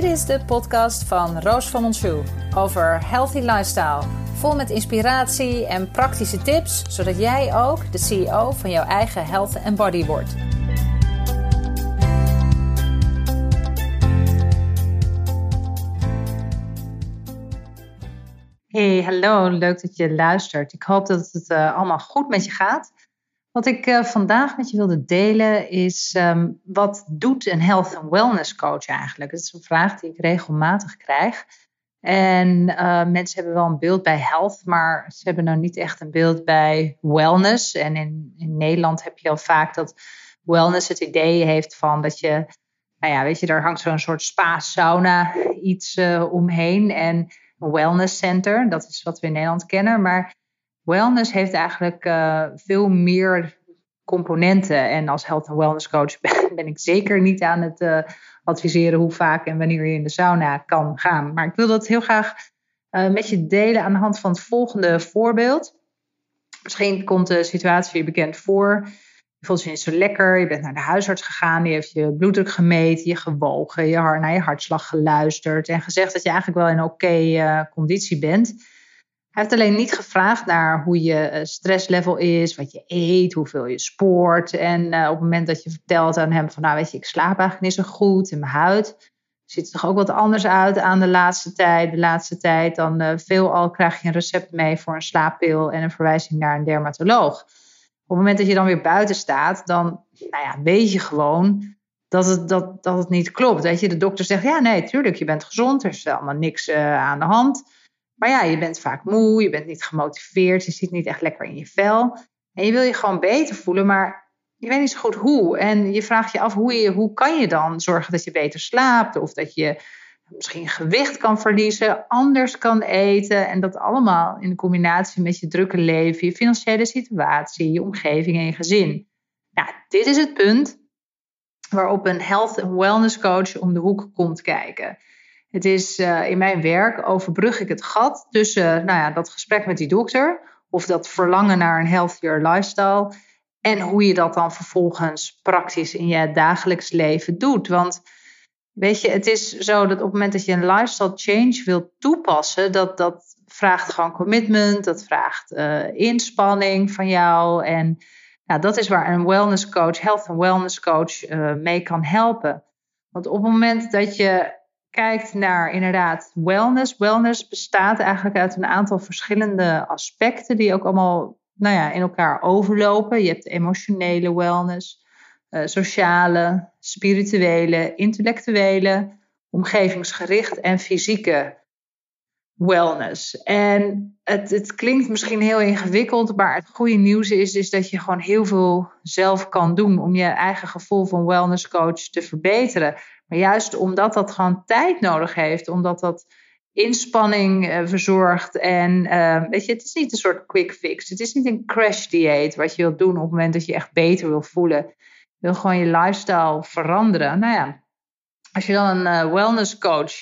Dit is de podcast van Roos van Monsou over healthy lifestyle. Vol met inspiratie en praktische tips, zodat jij ook de CEO van jouw eigen health en body wordt. Hey, hallo, leuk dat je luistert. Ik hoop dat het uh, allemaal goed met je gaat. Wat ik uh, vandaag met je wilde delen is um, wat doet een health and wellness coach eigenlijk? Dat is een vraag die ik regelmatig krijg. En uh, mensen hebben wel een beeld bij health, maar ze hebben nou niet echt een beeld bij wellness. En in, in Nederland heb je al vaak dat wellness het idee heeft van dat je, nou ja, weet je, daar hangt zo'n soort spa-sauna iets uh, omheen. En een wellness center, dat is wat we in Nederland kennen. Maar wellness heeft eigenlijk uh, veel meer componenten. En als health and wellness coach ben, ik zeker niet aan het uh, adviseren hoe vaak en wanneer je in de sauna kan gaan. Maar ik wil dat heel graag uh, met je delen aan de hand van het volgende voorbeeld. Misschien komt de situatie je bekend voor. Je voelt je niet zo lekker. Je bent naar de huisarts gegaan. Die heeft je bloeddruk gemeten, je gewogen, je, naar je hartslag geluisterd. En gezegd dat je eigenlijk wel in oké conditie bent. Heeft alleen niet gevraagd naar hoe je eh, stresslevel is, wat je eet, hoeveel je sport. En uh, op het moment dat je vertelt aan hem van, nou weet je, ik slaap eigenlijk niet zo goed in mijn huid. Ziet er toch ook wat anders uit aan de laatste tijd. De laatste tijd dan uh, veelal krijg je een recept mee voor een slaappil en een verwijzing naar een dermatoloog. Op het moment dat je dan weer buiten staat, dan nou ja, weet je gewoon dat het, dat, dat het niet klopt. Dat je, de dokter zegt, ja nee, tuurlijk, je bent gezond, er is allemaal niks aan de hand. Maar ja, je bent vaak moe, je bent niet gemotiveerd, je zit niet echt lekker in je vel. En je wil je gewoon beter voelen, maar je weet niet zo goed hoe. En je vraagt je af, hoe, je, hoe kan je dan zorgen dat je beter slaapt? Of dat je misschien gewicht kan verliezen, anders kan eten. En dat allemaal in combinatie met je drukke leven, je financiële situatie, je omgeving en je gezin. Nou, dit is het punt waarop een health and wellness coach om de hoek komt kijken. Het is uh, in mijn werk overbrug ik het gat tussen nou ja, dat gesprek met die dokter of dat verlangen naar een healthier lifestyle en hoe je dat dan vervolgens praktisch in je dagelijks leven doet. Want weet je, het is zo dat op het moment dat je een lifestyle change wilt toepassen, dat, dat vraagt gewoon commitment, dat vraagt uh, inspanning van jou. En nou, dat is waar een wellness coach, health and wellness coach mee kan helpen. Want op het moment dat je kijkt naar inderdaad wellness. Wellness bestaat eigenlijk uit een aantal verschillende aspecten die ook allemaal nou ja, in elkaar overlopen. Je hebt emotionele wellness, uh, sociale, spirituele, intellectuele, omgevingsgericht en fysieke wellness. En het, het klinkt misschien heel ingewikkeld, maar het goede nieuws is, is dat je gewoon heel veel zelf kan doen om je eigen gevoel van wellness coach te verbeteren. Maar juist omdat dat gewoon tijd nodig heeft, omdat dat inspanning uh, verzorgt. En uh, weet je, het is niet een soort quick fix. Het is niet een crash dieet wat je wilt doen op het moment dat je echt beter wil voelen. Je wil gewoon je lifestyle veranderen. Nou ja, als je dan een uh, wellness coach,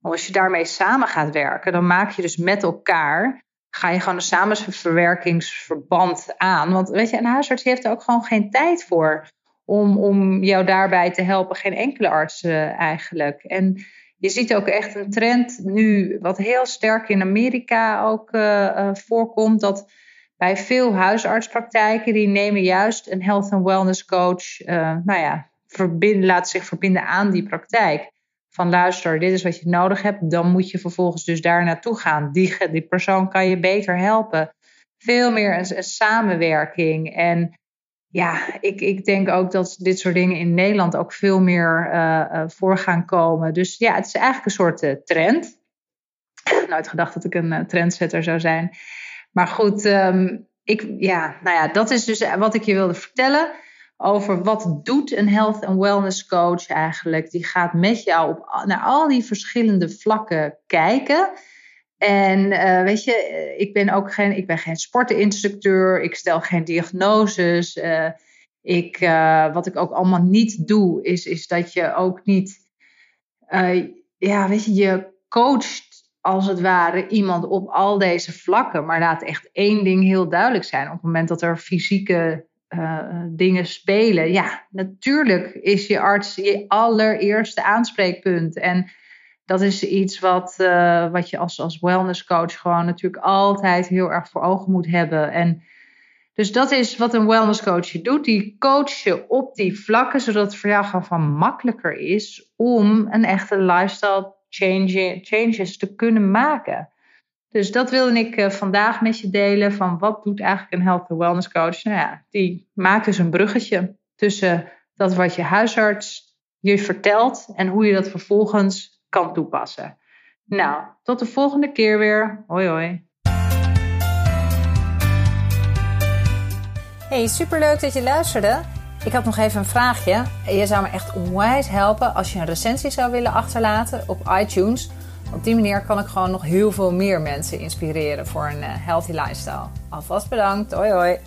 als je daarmee samen gaat werken, dan maak je dus met elkaar ga je gewoon een samenverwerkingsverband aan. Want weet je, een huisarts heeft er ook gewoon geen tijd voor om, om jou daarbij te helpen. Geen enkele arts uh, eigenlijk. En je ziet ook echt een trend nu, wat heel sterk in Amerika ook uh, uh, voorkomt, dat bij veel huisartspraktijken, die nemen juist een health and wellness coach, nou ja, verbinden, laat zich verbinden aan die praktijk. Van luister, dit is wat je nodig hebt, dan moet je vervolgens dus daar naartoe gaan. Die, die persoon kan je beter helpen. Veel meer een samenwerking en ja, ik, ik denk ook dat dit soort dingen in Nederland ook veel meer uh, voor gaan komen. Dus ja, het is eigenlijk een soort uh, trend. Nooit gedacht dat ik een trendsetter zou zijn. Maar goed, um, ik, ja, nou ja, dat is dus wat ik je wilde vertellen over wat doet een health and wellness coach eigenlijk. Die gaat met jou op, naar al die verschillende vlakken kijken. En uh, weet je, eh, ik ben ook geen, ik ben geen sporteninstructeur, ik stel geen diagnoses. Uh, ik, wat ik ook allemaal niet doe, is, is dat je ook niet, ja, weet je, je coacht als het ware iemand op al deze vlakken. Maar laat echt één ding heel duidelijk zijn. Op het moment dat er fysieke dingen spelen, ja, natuurlijk is je arts je allereerste aanspreekpunt. En dat is iets wat, uh, wat je als, als wellness coach gewoon natuurlijk altijd heel erg voor ogen moet hebben. En dus dat is wat een wellness coach je doet. Die coach je op die vlakken, zodat het voor jou gewoon makkelijker is om een echte lifestyle change, changes te kunnen maken. Dus dat wilde ik uh, vandaag met je delen. Van wat doet eigenlijk een health and wellness coach? Nou ja, die maakt dus een bruggetje tussen dat wat je huisarts je vertelt en hoe je dat vervolgens kan toepassen. Nou, tot de volgende keer weer. Hoi hoi. Hey, superleuk dat je luisterde. Ik had nog even een vraagje. Je zou me echt onwijs helpen als je een recensie zou willen achterlaten op iTunes. Op die manier kan ik gewoon nog heel veel meer mensen inspireren voor een eh, healthy lifestyle. Alvast bedankt. Hoi hoi.